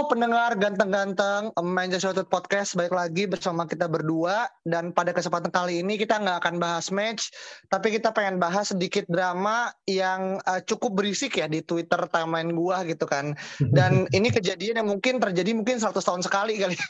Halo pendengar ganteng-ganteng Manchester United Podcast Baik lagi bersama kita berdua. Dan pada kesempatan kali ini kita nggak akan bahas match Tapi kita pengen bahas sedikit drama Yang uh, cukup berisik ya di Twitter timeline gua gitu kan. Dan ini kejadian yang mungkin terjadi mungkin 100 tahun sekali kali.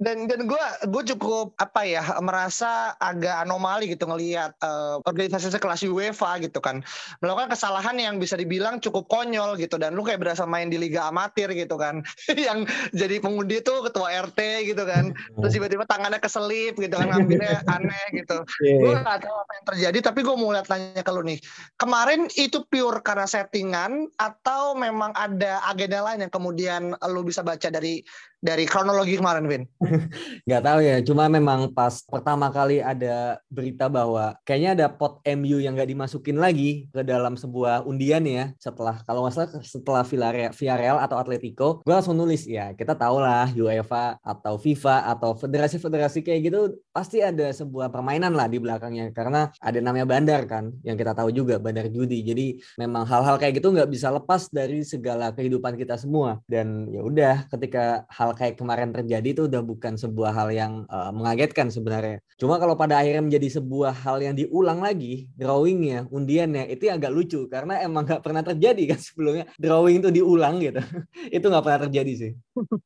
Dan dan gue gue cukup apa ya merasa agak anomali gitu ngelihat uh, organisasi sekelas UEFA gitu kan. Melakukan kesalahan yang bisa dibilang cukup konyol gitu dan lu kayak berasa main di liga amatir gitu kan. Yang jadi pengundi tuh ketua RT gitu kan. Terus tiba-tiba tangannya keselip gitu kan ngambilnya aneh gitu. Yeah. gue gak tahu apa yang terjadi tapi gue mau lihat tanya ke lu nih. Kemarin itu pure karena settingan atau memang ada agenda lain yang kemudian lu bisa baca dari dari kronologi kemarin, Vin? Nggak tahu ya, cuma memang pas pertama kali ada berita bahwa kayaknya ada pot MU yang nggak dimasukin lagi ke dalam sebuah undian ya. Setelah kalau nggak salah setelah Villarreal, Villarreal atau Atletico, gue langsung nulis ya. Kita tahu lah UEFA atau FIFA atau federasi-federasi kayak gitu pasti ada sebuah permainan lah di belakangnya karena ada namanya bandar kan yang kita tahu juga bandar judi. Jadi memang hal-hal kayak gitu nggak bisa lepas dari segala kehidupan kita semua. Dan ya udah ketika hal kayak kemarin terjadi itu udah bukan sebuah hal yang uh, mengagetkan sebenarnya. Cuma kalau pada akhirnya menjadi sebuah hal yang diulang lagi, drawingnya, undiannya, itu agak lucu karena emang nggak pernah terjadi kan sebelumnya drawing itu diulang gitu. itu nggak pernah terjadi sih.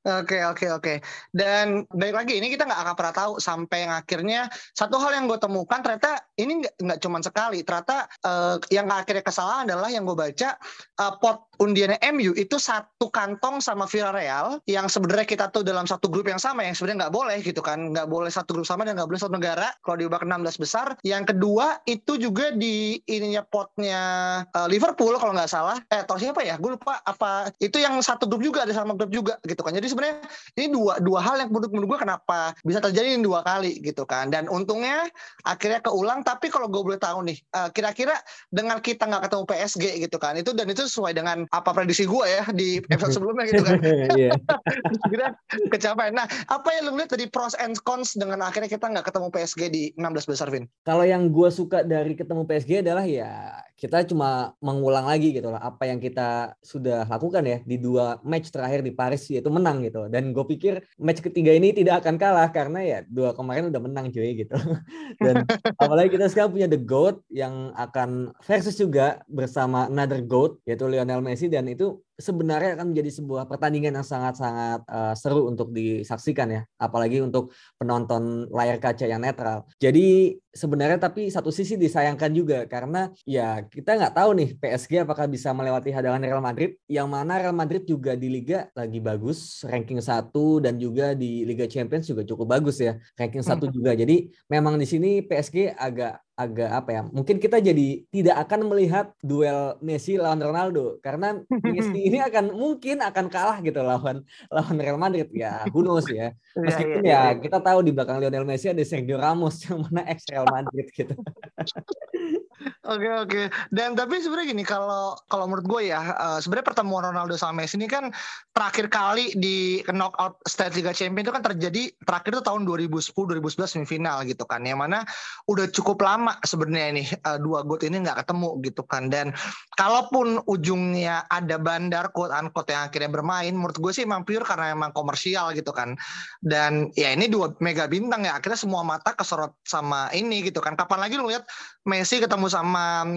Oke oke oke. Dan baik lagi ini kita nggak akan pernah tahu sampai yang akhirnya satu hal yang gue temukan ternyata ini nggak cuma sekali. Ternyata uh, yang akhirnya kesalahan adalah yang gue baca uh, pot undiannya MU itu satu kantong sama Villarreal yang sebenarnya kita tuh dalam satu grup yang sama yang sebenarnya nggak boleh gitu kan. Nggak boleh satu grup sama dan nggak boleh satu negara. Kalau diubah ke 16 besar yang kedua itu juga di ininya potnya uh, Liverpool kalau nggak salah. Eh atau siapa ya? Gue lupa apa. Itu yang satu grup juga ada sama grup juga gitu kan. Jadi sebenarnya ini dua dua hal yang menurut menurut gue kenapa bisa terjadi ini dua kali gitu kan. Dan untungnya akhirnya keulang. Tapi kalau gue boleh tahu nih uh, kira-kira dengan kita nggak ketemu PSG gitu kan itu dan itu sesuai dengan apa prediksi gue ya di episode sebelumnya gitu kan kira kecapaian. Nah, apa yang lu lihat dari pros and cons dengan akhirnya kita nggak ketemu PSG di 16 besar, Vin? Kalau yang gue suka dari ketemu PSG adalah ya kita cuma mengulang lagi gitu lah apa yang kita sudah lakukan ya di dua match terakhir di Paris yaitu menang gitu. Dan gue pikir match ketiga ini tidak akan kalah karena ya dua kemarin udah menang cuy gitu. Dan apalagi kita sekarang punya the GOAT yang akan versus juga bersama another GOAT yaitu Lionel Messi dan itu sebenarnya akan menjadi sebuah pertandingan yang sangat-sangat uh, seru untuk disaksikan ya, apalagi untuk penonton layar kaca yang netral. Jadi sebenarnya tapi satu sisi disayangkan juga karena ya kita nggak tahu nih PSG apakah bisa melewati hadangan Real Madrid yang mana Real Madrid juga di liga lagi bagus, ranking satu dan juga di Liga Champions juga cukup bagus ya, ranking satu hmm. juga. Jadi memang di sini PSG agak agak apa ya mungkin kita jadi tidak akan melihat duel Messi lawan Ronaldo karena Messi ini akan mungkin akan kalah gitu lawan lawan Real Madrid. Ya who knows ya. Iya, meskipun ya, ya, ya kita tahu di belakang Lionel Messi ada Sergio Ramos yang mana ex Real Madrid gitu Oke okay, oke. Okay. Dan tapi sebenarnya gini kalau kalau menurut gue ya uh, sebenarnya pertemuan Ronaldo sama Messi ini kan terakhir kali di knockout stage Liga Champions itu kan terjadi terakhir itu tahun 2010 2011 semifinal gitu kan. Yang mana udah cukup lama sebenarnya ini uh, dua got ini nggak ketemu gitu kan. Dan kalaupun ujungnya ada bandar quote unquote yang akhirnya bermain menurut gue sih emang pure karena emang komersial gitu kan. Dan ya ini dua mega bintang ya akhirnya semua mata kesorot sama ini gitu kan. Kapan lagi lu lihat Messi ketemu sama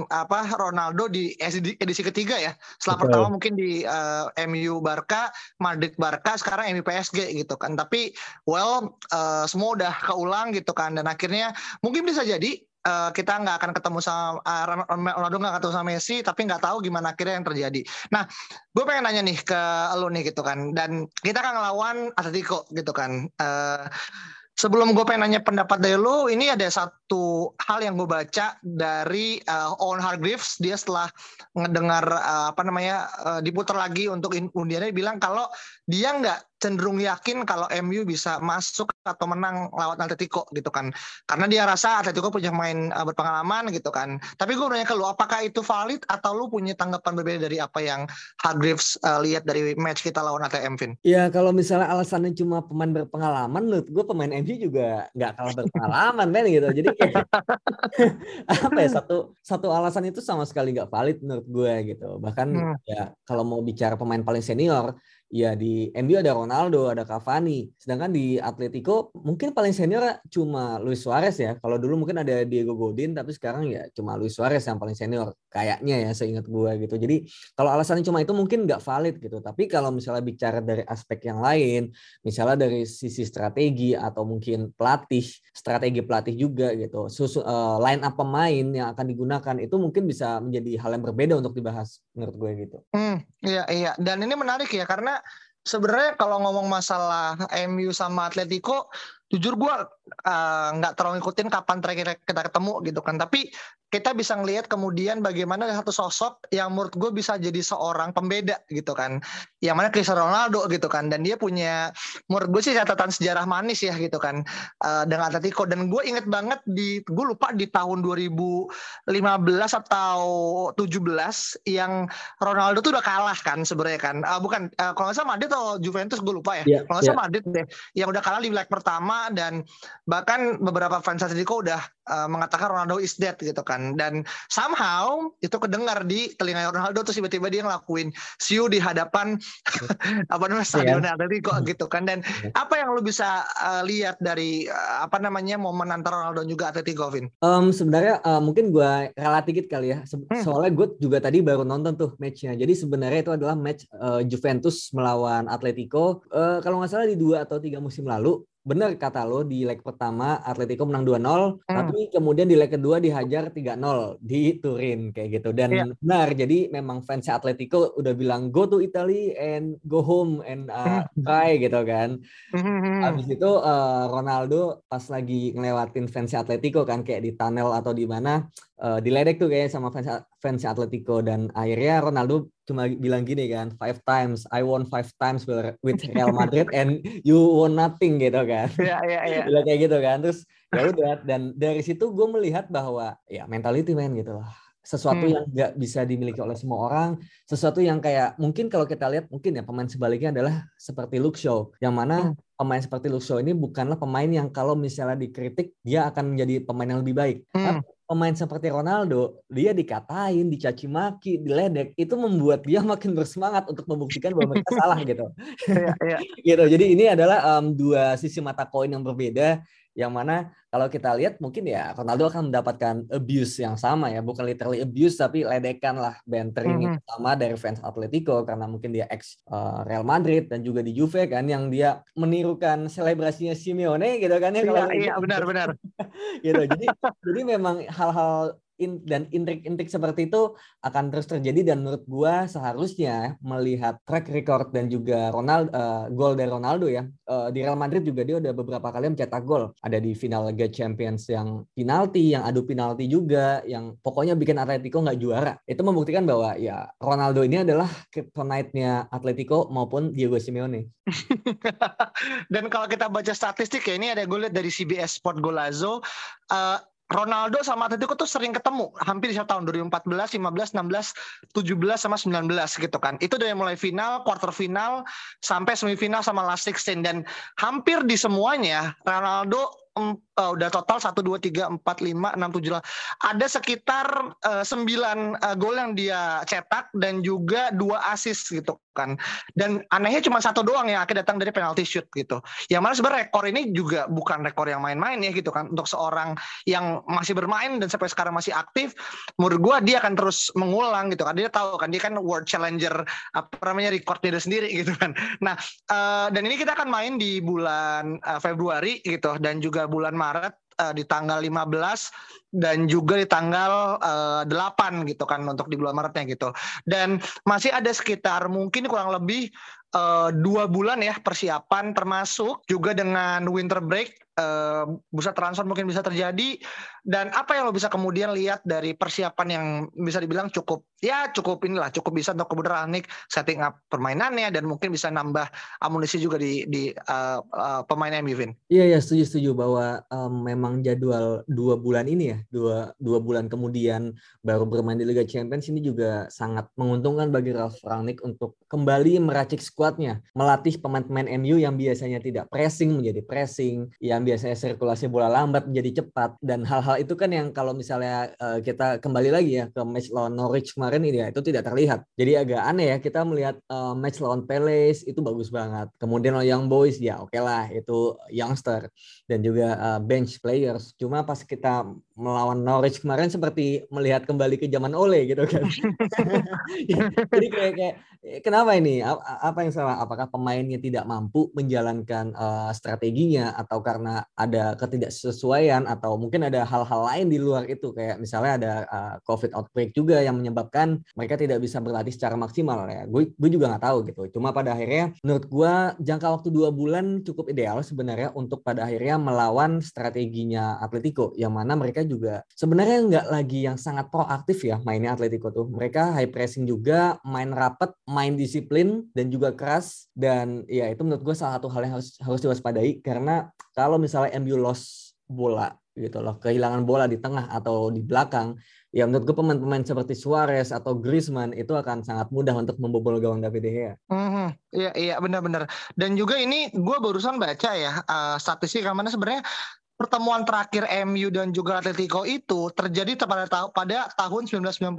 apa Ronaldo di edisi ketiga ya. Setelah Betul. pertama mungkin di uh, eh, MU Barca, Madrid Barca, sekarang MU PSG gitu kan. Tapi well uh, semua udah keulang gitu kan dan akhirnya mungkin bisa jadi uh, kita nggak akan ketemu sama uh, Ronaldo nggak ketemu sama Messi tapi nggak tahu gimana akhirnya yang terjadi. Nah, gue pengen nanya nih ke lo nih gitu kan dan kita kan ngelawan Atletico gitu kan. Uh, sebelum gue pengen nanya pendapat dari lo, ini ada satu hal yang gue baca dari uh, Owen Hargreaves. Dia setelah ngedengar uh, apa namanya uh, diputar lagi untuk undiannya, bilang kalau dia nggak cenderung yakin kalau MU bisa masuk atau menang lawan Atletico gitu kan. Karena dia rasa Atletico punya main uh, berpengalaman gitu kan. Tapi gue nanya ke lu, apakah itu valid atau lu punya tanggapan berbeda dari apa yang Hargreaves uh, lihat dari match kita lawan ATM, Vin? Ya kalau misalnya alasannya cuma pemain berpengalaman, menurut gue pemain MU juga nggak kalah berpengalaman kan gitu. Jadi kayak apa ya satu satu alasan itu sama sekali nggak valid menurut gue gitu. Bahkan hmm. ya kalau mau bicara pemain paling senior, ya di MU ada Ronaldo, ada Cavani. Sedangkan di Atletico mungkin paling senior cuma Luis Suarez ya. Kalau dulu mungkin ada Diego Godin, tapi sekarang ya cuma Luis Suarez yang paling senior. Kayaknya ya seingat gue gitu. Jadi kalau alasannya cuma itu mungkin nggak valid gitu. Tapi kalau misalnya bicara dari aspek yang lain, misalnya dari sisi strategi atau mungkin pelatih, strategi pelatih juga gitu. Susu, uh, line up pemain yang akan digunakan itu mungkin bisa menjadi hal yang berbeda untuk dibahas menurut gue gitu. Hmm, iya iya. Dan ini menarik ya karena sebenarnya kalau ngomong masalah MU sama Atletico, jujur gue uh, nggak terlalu ngikutin kapan terakhir kita ketemu gitu kan. Tapi kita bisa ngelihat kemudian bagaimana satu sosok yang menurut gue bisa jadi seorang pembeda gitu kan. Yang mana Cristiano Ronaldo gitu kan. Dan dia punya menurut gue sih catatan sejarah manis ya gitu kan uh, dengan Atletico. Dan gue inget banget di gue lupa di tahun 2015 atau 17 yang Ronaldo tuh udah kalah kan sebenarnya kan. Uh, bukan uh, kalau nggak salah Madrid atau Juventus gue lupa ya. Yeah, kalau nggak salah yeah. Madrid deh yang udah kalah di leg pertama dan bahkan beberapa fans Atletico udah uh, mengatakan Ronaldo is dead gitu kan dan somehow itu kedengar di telinga Ronaldo terus tiba-tiba dia ngelakuin siu di hadapan apa namanya stadion yeah. Atletico gitu kan dan yeah. apa yang lu bisa uh, lihat dari uh, apa namanya momen antara Ronaldo dan juga Atletico Vin? Um, sebenarnya uh, mungkin gue relatif dikit kali ya Se hmm. soalnya gue juga tadi baru nonton tuh matchnya jadi sebenarnya itu adalah match uh, Juventus melawan Atletico uh, kalau nggak salah di dua atau tiga musim lalu benar kata lo di leg pertama Atletico menang 2-0 hmm. tapi kemudian di leg kedua dihajar 3-0 di Turin kayak gitu dan yeah. benar jadi memang fans Atletico udah bilang go to Italy and go home and uh, hmm. try gitu kan hmm. habis itu uh, Ronaldo pas lagi ngelewatin fans Atletico kan kayak di tunnel atau di mana uh, diledek tuh kayak sama fans fans Atletico dan akhirnya Ronaldo cuma bilang gini kan five times I won five times with Real Madrid and you won nothing gitu kan. Iya iya iya. Bilang kayak gitu kan. Terus ya udah dan dari situ gue melihat bahwa ya mentality man gitu lah sesuatu hmm. yang nggak bisa dimiliki oleh semua orang, sesuatu yang kayak mungkin kalau kita lihat mungkin ya pemain sebaliknya adalah seperti Luke Shaw, yang mana hmm. pemain seperti Luke Shaw ini bukanlah pemain yang kalau misalnya dikritik dia akan menjadi pemain yang lebih baik. Hmm pemain seperti Ronaldo, dia dikatain, dicaci maki, diledek, itu membuat dia makin bersemangat untuk membuktikan bahwa mereka salah gitu. Ya, ya. gitu. Jadi ini adalah um, dua sisi mata koin yang berbeda yang mana kalau kita lihat mungkin ya Ronaldo akan mendapatkan abuse yang sama ya. Bukan literally abuse tapi ledekan lah bantering mm -hmm. sama dari fans Atletico karena mungkin dia ex uh, Real Madrid dan juga di Juve kan yang dia menirukan selebrasinya Simeone gitu kan ya iya, kalau iya benar benar. Gitu. Jadi jadi memang hal-hal in, dan intrik-intrik seperti itu akan terus terjadi. Dan menurut gua seharusnya melihat track record dan juga Ronaldo uh, gol dari Ronaldo ya uh, di Real Madrid juga dia udah beberapa kali mencetak gol. Ada di final Liga Champions yang penalti yang adu penalti juga yang pokoknya bikin Atletico nggak juara. Itu membuktikan bahwa ya Ronaldo ini adalah kryptonite-nya Atletico maupun Diego Simeone. Dan kalau kita baca statistik ya ini ada gue lihat dari CBS Sport Golazo. Uh, Ronaldo sama Atletico tuh sering ketemu hampir di tahun 2014, 15, 16, 17 sama 19 gitu kan. Itu dari mulai final, quarter final sampai semifinal sama last 16 dan hampir di semuanya Ronaldo uh, udah total satu dua tiga empat lima enam tujuh ada sekitar uh, sembilan uh, gol yang dia cetak dan juga dua assist gitu kan. Dan anehnya cuma satu doang yang akhirnya datang dari penalti shoot gitu. Yang mana sebenarnya rekor ini juga bukan rekor yang main-main ya gitu kan. Untuk seorang yang masih bermain dan sampai sekarang masih aktif menurut gua dia akan terus mengulang gitu kan. Dia tahu kan dia kan world challenger apa namanya recordnya dia sendiri gitu kan. Nah uh, dan ini kita akan main di bulan uh, Februari gitu dan juga bulan Maret uh, di tanggal 15 dan juga di tanggal uh, 8 gitu kan untuk di bulan Maretnya gitu. Dan masih ada sekitar mungkin kurang lebih uh, dua bulan ya persiapan termasuk juga dengan winter break uh, bursa transfer mungkin bisa terjadi dan apa yang lo bisa kemudian lihat dari persiapan yang bisa dibilang cukup ya cukup inilah cukup bisa untuk kemudian Nick setting up permainannya dan mungkin bisa nambah amunisi juga di di uh, uh, pemain MU Vin. Iya ya setuju setuju bahwa um, memang jadwal dua bulan ini ya dua dua bulan kemudian baru bermain di Liga Champions ini juga sangat menguntungkan bagi Ralf Rangnick untuk kembali meracik skuadnya melatih pemain-pemain MU yang biasanya tidak pressing menjadi pressing yang yang biasanya sirkulasi bola lambat menjadi cepat dan hal-hal itu kan yang kalau misalnya uh, kita kembali lagi ya ke match lawan Norwich kemarin ini ya itu tidak terlihat. Jadi agak aneh ya kita melihat uh, match lawan Palace itu bagus banget. Kemudian Young Boys ya oke okay lah itu youngster dan juga uh, bench players. Cuma pas kita melawan Norwich kemarin seperti melihat kembali ke zaman Ole gitu kan. Jadi kayak, kayak kenapa ini? Apa yang salah? Apakah pemainnya tidak mampu menjalankan uh, strateginya atau karena ada ketidaksesuaian atau mungkin ada hal-hal lain di luar itu kayak misalnya ada uh, COVID outbreak juga yang menyebabkan mereka tidak bisa berlatih secara maksimal ya. Gue gue juga nggak tahu gitu. Cuma pada akhirnya menurut gue jangka waktu dua bulan cukup ideal sebenarnya untuk pada akhirnya melawan strateginya Atletico yang mana mereka juga sebenarnya nggak lagi yang sangat proaktif ya mainnya Atletico tuh. Mereka high pressing juga, main rapet, main disiplin dan juga keras dan ya itu menurut gue salah satu hal yang harus harus diwaspadai karena kalau misalnya MU lost bola gitu loh, kehilangan bola di tengah atau di belakang, ya menurut gue pemain-pemain seperti Suarez atau Griezmann itu akan sangat mudah untuk membobol gawang David De Gea. Mm-hmm. Iya iya benar-benar. Dan juga ini gue barusan baca ya uh, statistik mana sebenarnya pertemuan terakhir MU dan juga Atletico itu terjadi pada pada tahun 1991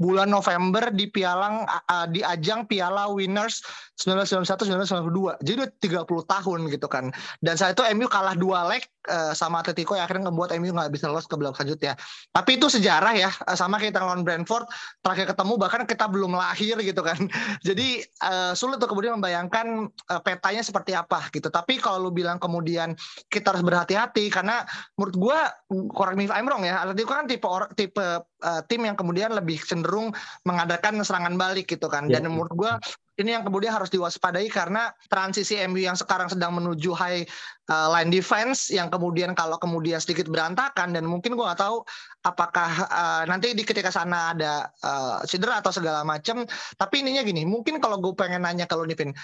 bulan November di pialang uh, di ajang Piala Winners 1991 1992. Jadi udah 30 tahun gitu kan. Dan saat itu MU kalah dua leg uh, sama Atletico yang akhirnya ngebuat MU nggak bisa lolos ke babak selanjutnya. Tapi itu sejarah ya sama kita lawan Brentford terakhir ketemu bahkan kita belum lahir gitu kan. Jadi uh, sulit untuk kemudian membayangkan uh, petanya seperti apa gitu. Tapi kalau lu bilang kemudian kita harus berhati-hati karena menurut gua correct me if I'm wrong ya. Atletico kan tipe tipe uh, tim yang kemudian lebih cenderung mengadakan serangan balik gitu kan. Dan yeah. menurut gua ini yang kemudian harus diwaspadai karena transisi MU yang sekarang sedang menuju high uh, line defense yang kemudian kalau kemudian sedikit berantakan dan mungkin gue nggak tahu apakah uh, nanti di ketika sana ada uh, cedera atau segala macam tapi ininya gini mungkin kalau gue pengen nanya kalau Nipin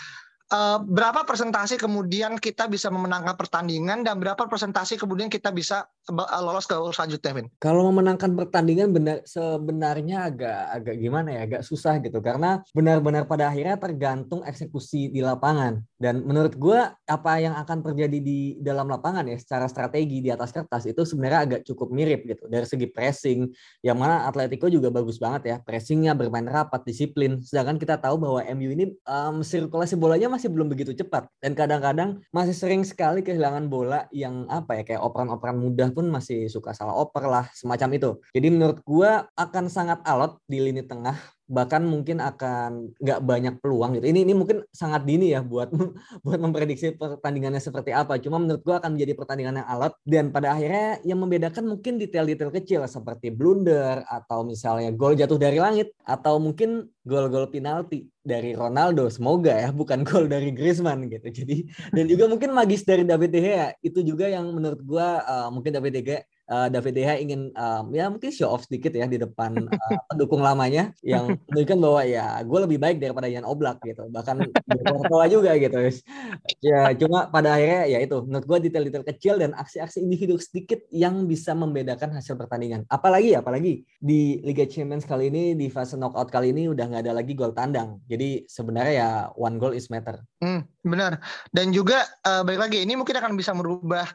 uh, berapa persentase kemudian kita bisa memenangkan pertandingan dan berapa persentase kemudian kita bisa eh, lolos ke selanjutnya, Vin? Kalau memenangkan pertandingan benar sebenarnya agak agak gimana ya, agak susah gitu. Karena benar-benar pada akhirnya tergantung eksekusi di lapangan. Dan menurut gue apa yang akan terjadi di dalam lapangan ya secara strategi di atas kertas itu sebenarnya agak cukup mirip gitu. Dari segi pressing yang mana Atletico juga bagus banget ya. Pressingnya bermain rapat disiplin. Sedangkan kita tahu bahwa MU ini um, sirkulasi bolanya masih belum begitu cepat dan kadang-kadang masih sering sekali kehilangan bola yang apa ya kayak operan-operan mudah pun masih suka salah oper lah semacam itu. Jadi menurut gua akan sangat alot di lini tengah bahkan mungkin akan nggak banyak peluang gitu. Ini ini mungkin sangat dini ya buat buat memprediksi pertandingannya seperti apa. Cuma menurut gua akan menjadi pertandingan yang alot dan pada akhirnya yang membedakan mungkin detail-detail kecil seperti blunder atau misalnya gol jatuh dari langit atau mungkin gol-gol penalti dari Ronaldo. Semoga ya bukan gol dari Griezmann gitu. Jadi dan juga mungkin magis dari David De Gea itu juga yang menurut gua uh, mungkin David De Gea uh, David De Gea ingin um, ya mungkin show off sedikit ya di depan uh, pendukung lamanya yang menunjukkan bahwa ya gue lebih baik daripada Jan Oblak gitu. Bahkan tua juga gitu. Ya cuma pada akhirnya ya itu menurut gue detail-detail kecil dan aksi-aksi individu sedikit yang bisa membedakan hasil pertandingan. Apalagi apalagi di Liga Champions kali ini di fase knockout kali ini udah nggak ada lagi gol tandang. Jadi sebenarnya ya one goal is matter. Hmm, benar. Dan juga uh, balik lagi ini mungkin akan bisa merubah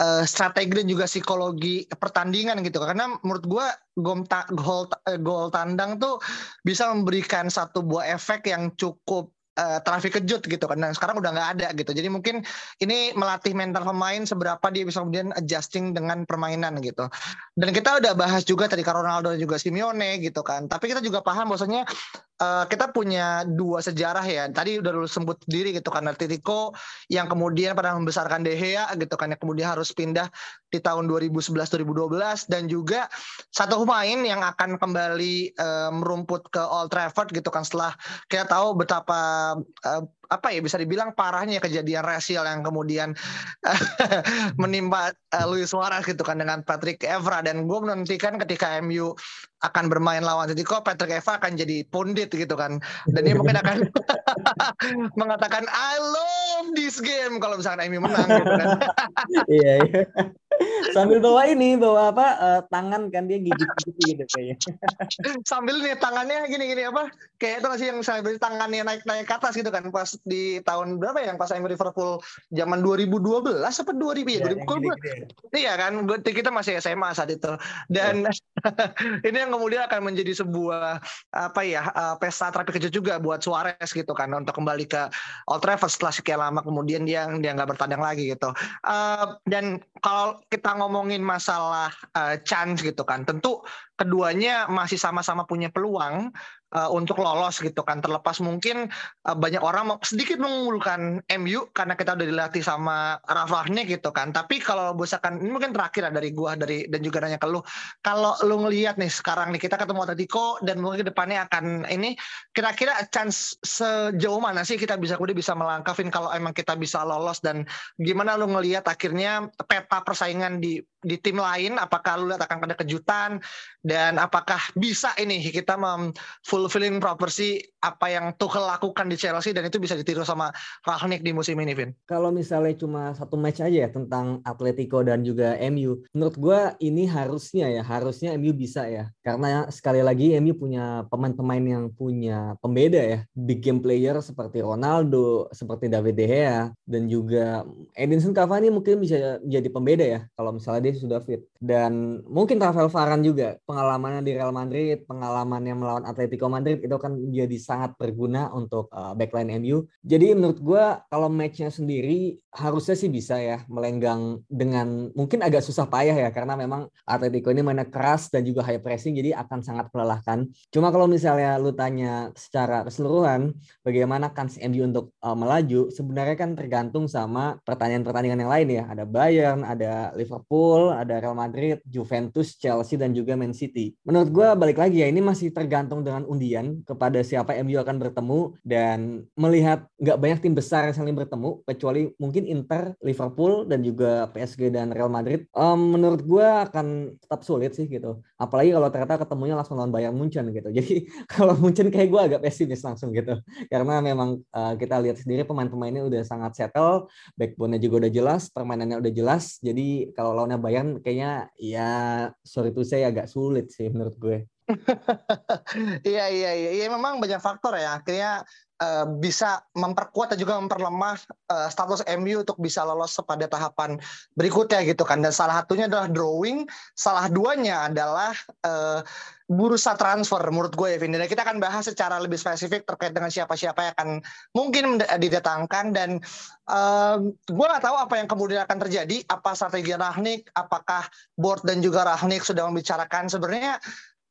uh, strategi dan juga psikologi pertandingan gitu karena menurut gue gol gol eh, gol tandang tuh bisa memberikan satu buah efek yang cukup uh, trafik kejut gitu. Dan sekarang udah nggak ada gitu. Jadi mungkin ini melatih mental pemain seberapa dia bisa kemudian adjusting dengan permainan gitu. Dan kita udah bahas juga tadi Ronaldo dan juga Simeone gitu kan. Tapi kita juga paham bahwasanya uh, kita punya dua sejarah ya. Tadi udah dulu sebut diri gitu kan Atletico yang kemudian pernah membesarkan De gitu kan yang kemudian harus pindah di tahun 2011 2012 dan juga satu pemain yang akan kembali uh, merumput ke Old Trafford gitu kan setelah kita tahu betapa uh, apa ya bisa dibilang parahnya kejadian rasial yang kemudian menimpa uh, Luis Suarez gitu kan dengan Patrick Evra. Dan gue menantikan ketika MU akan bermain lawan Atletico Patrick Evra akan jadi pundit gitu kan. Dan dia mungkin akan mengatakan I love this game kalau misalkan MU menang gitu kan. Iya iya sambil bawa ini bawa apa uh, tangan kan dia gigit gitu gitu kayaknya. Sambil nih tangannya gini gini apa kayak itu masih yang beri tangannya naik naik ke atas gitu kan pas di tahun berapa ya yang pas MU Liverpool zaman 2012 apa 2000 ya, ya 2000 iya kan kita masih SMA saat itu. Dan ya. ini yang kemudian akan menjadi sebuah apa ya uh, pesta terapi kecil juga buat Suarez gitu kan untuk kembali ke Old Trafford setelah sekian lama kemudian dia dia nggak bertandang lagi gitu. Uh, dan kalau kita ngomongin masalah uh, chance gitu kan. Tentu keduanya masih sama-sama punya peluang uh, untuk lolos gitu kan. Terlepas mungkin uh, banyak orang sedikit mengunggulkan MU karena kita udah dilatih sama Rafahnya gitu kan. Tapi kalau misalkan ini mungkin terakhir dari gua dari dan juga nanya ke lu. Kalau lu ngelihat nih sekarang nih kita ketemu Atletico dan mungkin depannya akan ini kira-kira chance sejauh mana sih kita bisa kemudian bisa melangkafin kalau emang kita bisa lolos dan gimana lu ngelihat akhirnya peta persaingan di di tim lain? Apakah lu lihat akan ada kejutan? Dan apakah bisa ini kita fulfilling property apa yang Tuchel lakukan di Chelsea dan itu bisa ditiru sama Rangnick di musim ini Vin? Kalau misalnya cuma satu match aja ya tentang Atletico dan juga MU menurut gue ini harusnya ya harusnya MU bisa ya. Karena sekali lagi MU punya pemain-pemain yang punya pembeda ya. Big game player seperti Ronaldo seperti David De Gea dan juga Edinson Cavani mungkin bisa jadi pembeda ya kalau misalnya dia sudah fit. Dan mungkin Rafael Varane juga pengalamannya di Real Madrid, pengalamannya melawan Atletico Madrid itu kan jadi sangat berguna untuk uh, backline MU. Jadi menurut gue kalau matchnya sendiri harusnya sih bisa ya melenggang dengan mungkin agak susah payah ya karena memang Atletico ini mainnya keras dan juga high pressing jadi akan sangat melelahkan. Cuma kalau misalnya lu tanya secara keseluruhan bagaimana kans MU untuk uh, melaju sebenarnya kan tergantung sama pertandingan-pertandingan yang lain ya. Ada Bayern, ada Liverpool, ada Real Madrid, Juventus, Chelsea dan juga Man City. Menurut gue balik lagi ya ini masih tergantung dengan undian kepada siapa MU akan bertemu dan melihat nggak banyak tim besar yang saling bertemu kecuali mungkin mungkin Inter, Liverpool dan juga PSG dan Real Madrid um, menurut gue akan tetap sulit sih gitu. Apalagi kalau ternyata ketemunya langsung lawan Bayern Munchen gitu. Jadi kalau Munchen kayak gue agak pesimis langsung gitu. Karena memang uh, kita lihat sendiri pemain-pemainnya udah sangat settle, backbone-nya juga udah jelas, permainannya udah jelas. Jadi kalau lawannya Bayern kayaknya ya sorry to say agak sulit sih menurut gue. iya iya iya, iya memang banyak faktor ya. Akhirnya uh, bisa memperkuat dan juga memperlemah uh, status MU untuk bisa lolos pada tahapan berikutnya gitu kan. Dan salah satunya adalah drawing, salah duanya adalah uh, bursa transfer menurut gue ya Vin. Dan kita akan bahas secara lebih spesifik terkait dengan siapa-siapa yang akan mungkin didatangkan dan uh, gue nggak tahu apa yang kemudian akan terjadi, apa strategi Rahnik, apakah board dan juga Rahnik sudah membicarakan sebenarnya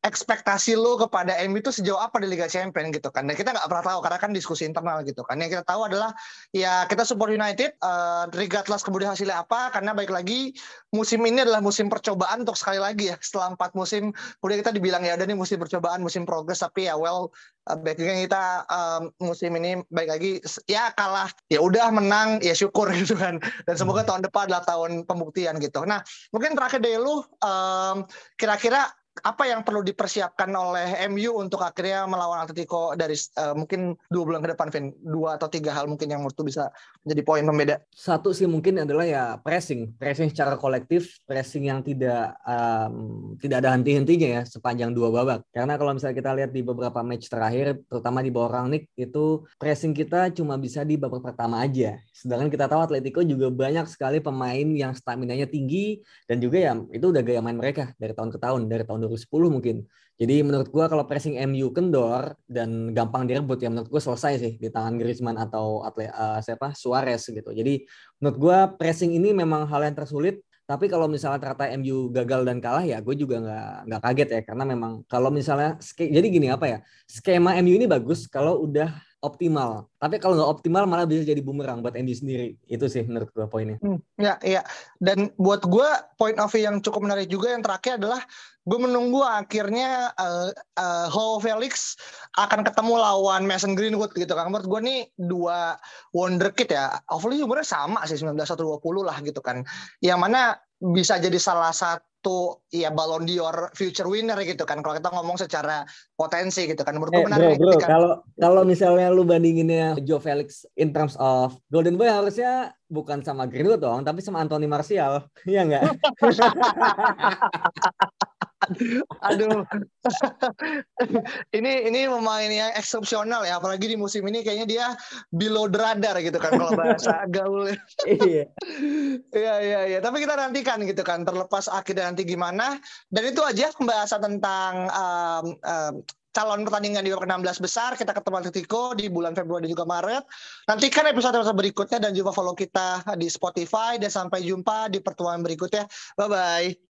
ekspektasi lo kepada MU itu sejauh apa di Liga Champions gitu kan? Dan kita nggak pernah tahu karena kan diskusi internal gitu kan. Yang kita tahu adalah ya kita support United uh, regardless kemudian hasilnya apa karena baik lagi musim ini adalah musim percobaan untuk sekali lagi ya. Setelah empat musim kemudian kita dibilang ya udah nih musim percobaan musim progres tapi ya well uh, baik lagi kita um, musim ini baik lagi ya kalah. Ya udah menang ya syukur gitu kan. Dan semoga hmm. tahun depan adalah tahun pembuktian gitu. Nah mungkin terakhir dari lu um, kira-kira apa yang perlu dipersiapkan oleh MU untuk akhirnya melawan Atletico dari uh, mungkin dua bulan ke depan, Vin? Dua atau tiga hal mungkin yang menurut bisa menjadi poin pembeda. Satu sih mungkin adalah ya pressing, pressing secara kolektif, pressing yang tidak um, tidak ada henti-hentinya ya sepanjang dua babak. Karena kalau misalnya kita lihat di beberapa match terakhir, terutama di bawah Rangnick itu pressing kita cuma bisa di babak pertama aja. Sedangkan kita tahu Atletico juga banyak sekali pemain yang stamina-nya tinggi dan juga ya itu udah gaya main mereka dari tahun ke tahun, dari tahun 2010 mungkin. Jadi menurut gue kalau pressing MU kendor dan gampang direbut ya menurut gue selesai sih di tangan Griezmann atau atle, uh, siapa Suarez gitu. Jadi menurut gue pressing ini memang hal yang tersulit Tapi kalau misalnya ternyata MU gagal dan kalah ya gue juga nggak nggak kaget ya karena memang kalau misalnya jadi gini apa ya skema MU ini bagus kalau udah optimal. Tapi kalau nggak optimal malah bisa jadi bumerang buat MU sendiri. Itu sih menurut gue poinnya. Hmm, ya, iya. Dan buat gue point of view yang cukup menarik juga yang terakhir adalah gue menunggu akhirnya uh, uh, Ho Felix akan ketemu lawan Mason Greenwood gitu kan. Menurut gue nih dua wonderkid ya. Hopefully umurnya sama sih 19 atau 20 lah gitu kan. Yang mana bisa jadi salah satu satu ya Ballon d'Or future winner gitu kan. Kalau kita ngomong secara potensi gitu kan. Menurut gue eh, menarik bro, bro, kalau kalau misalnya lu bandinginnya Joe Felix in terms of Golden Boy harusnya bukan sama Greenwood dong tapi sama Anthony Martial. Iya enggak Aduh. ini ini pemain yang eksepsional ya, apalagi di musim ini kayaknya dia below the radar gitu kan kalau bahasa gaul. iya. Iya iya iya, tapi kita nantikan gitu kan terlepas akhirnya nanti gimana. Dan itu aja pembahasan tentang um, um, calon pertandingan di babak 16 besar. Kita ketemu Atletico di bulan Februari juga Maret. Nantikan episode-episode berikutnya dan juga follow kita di Spotify. Dan sampai jumpa di pertemuan berikutnya. Bye-bye.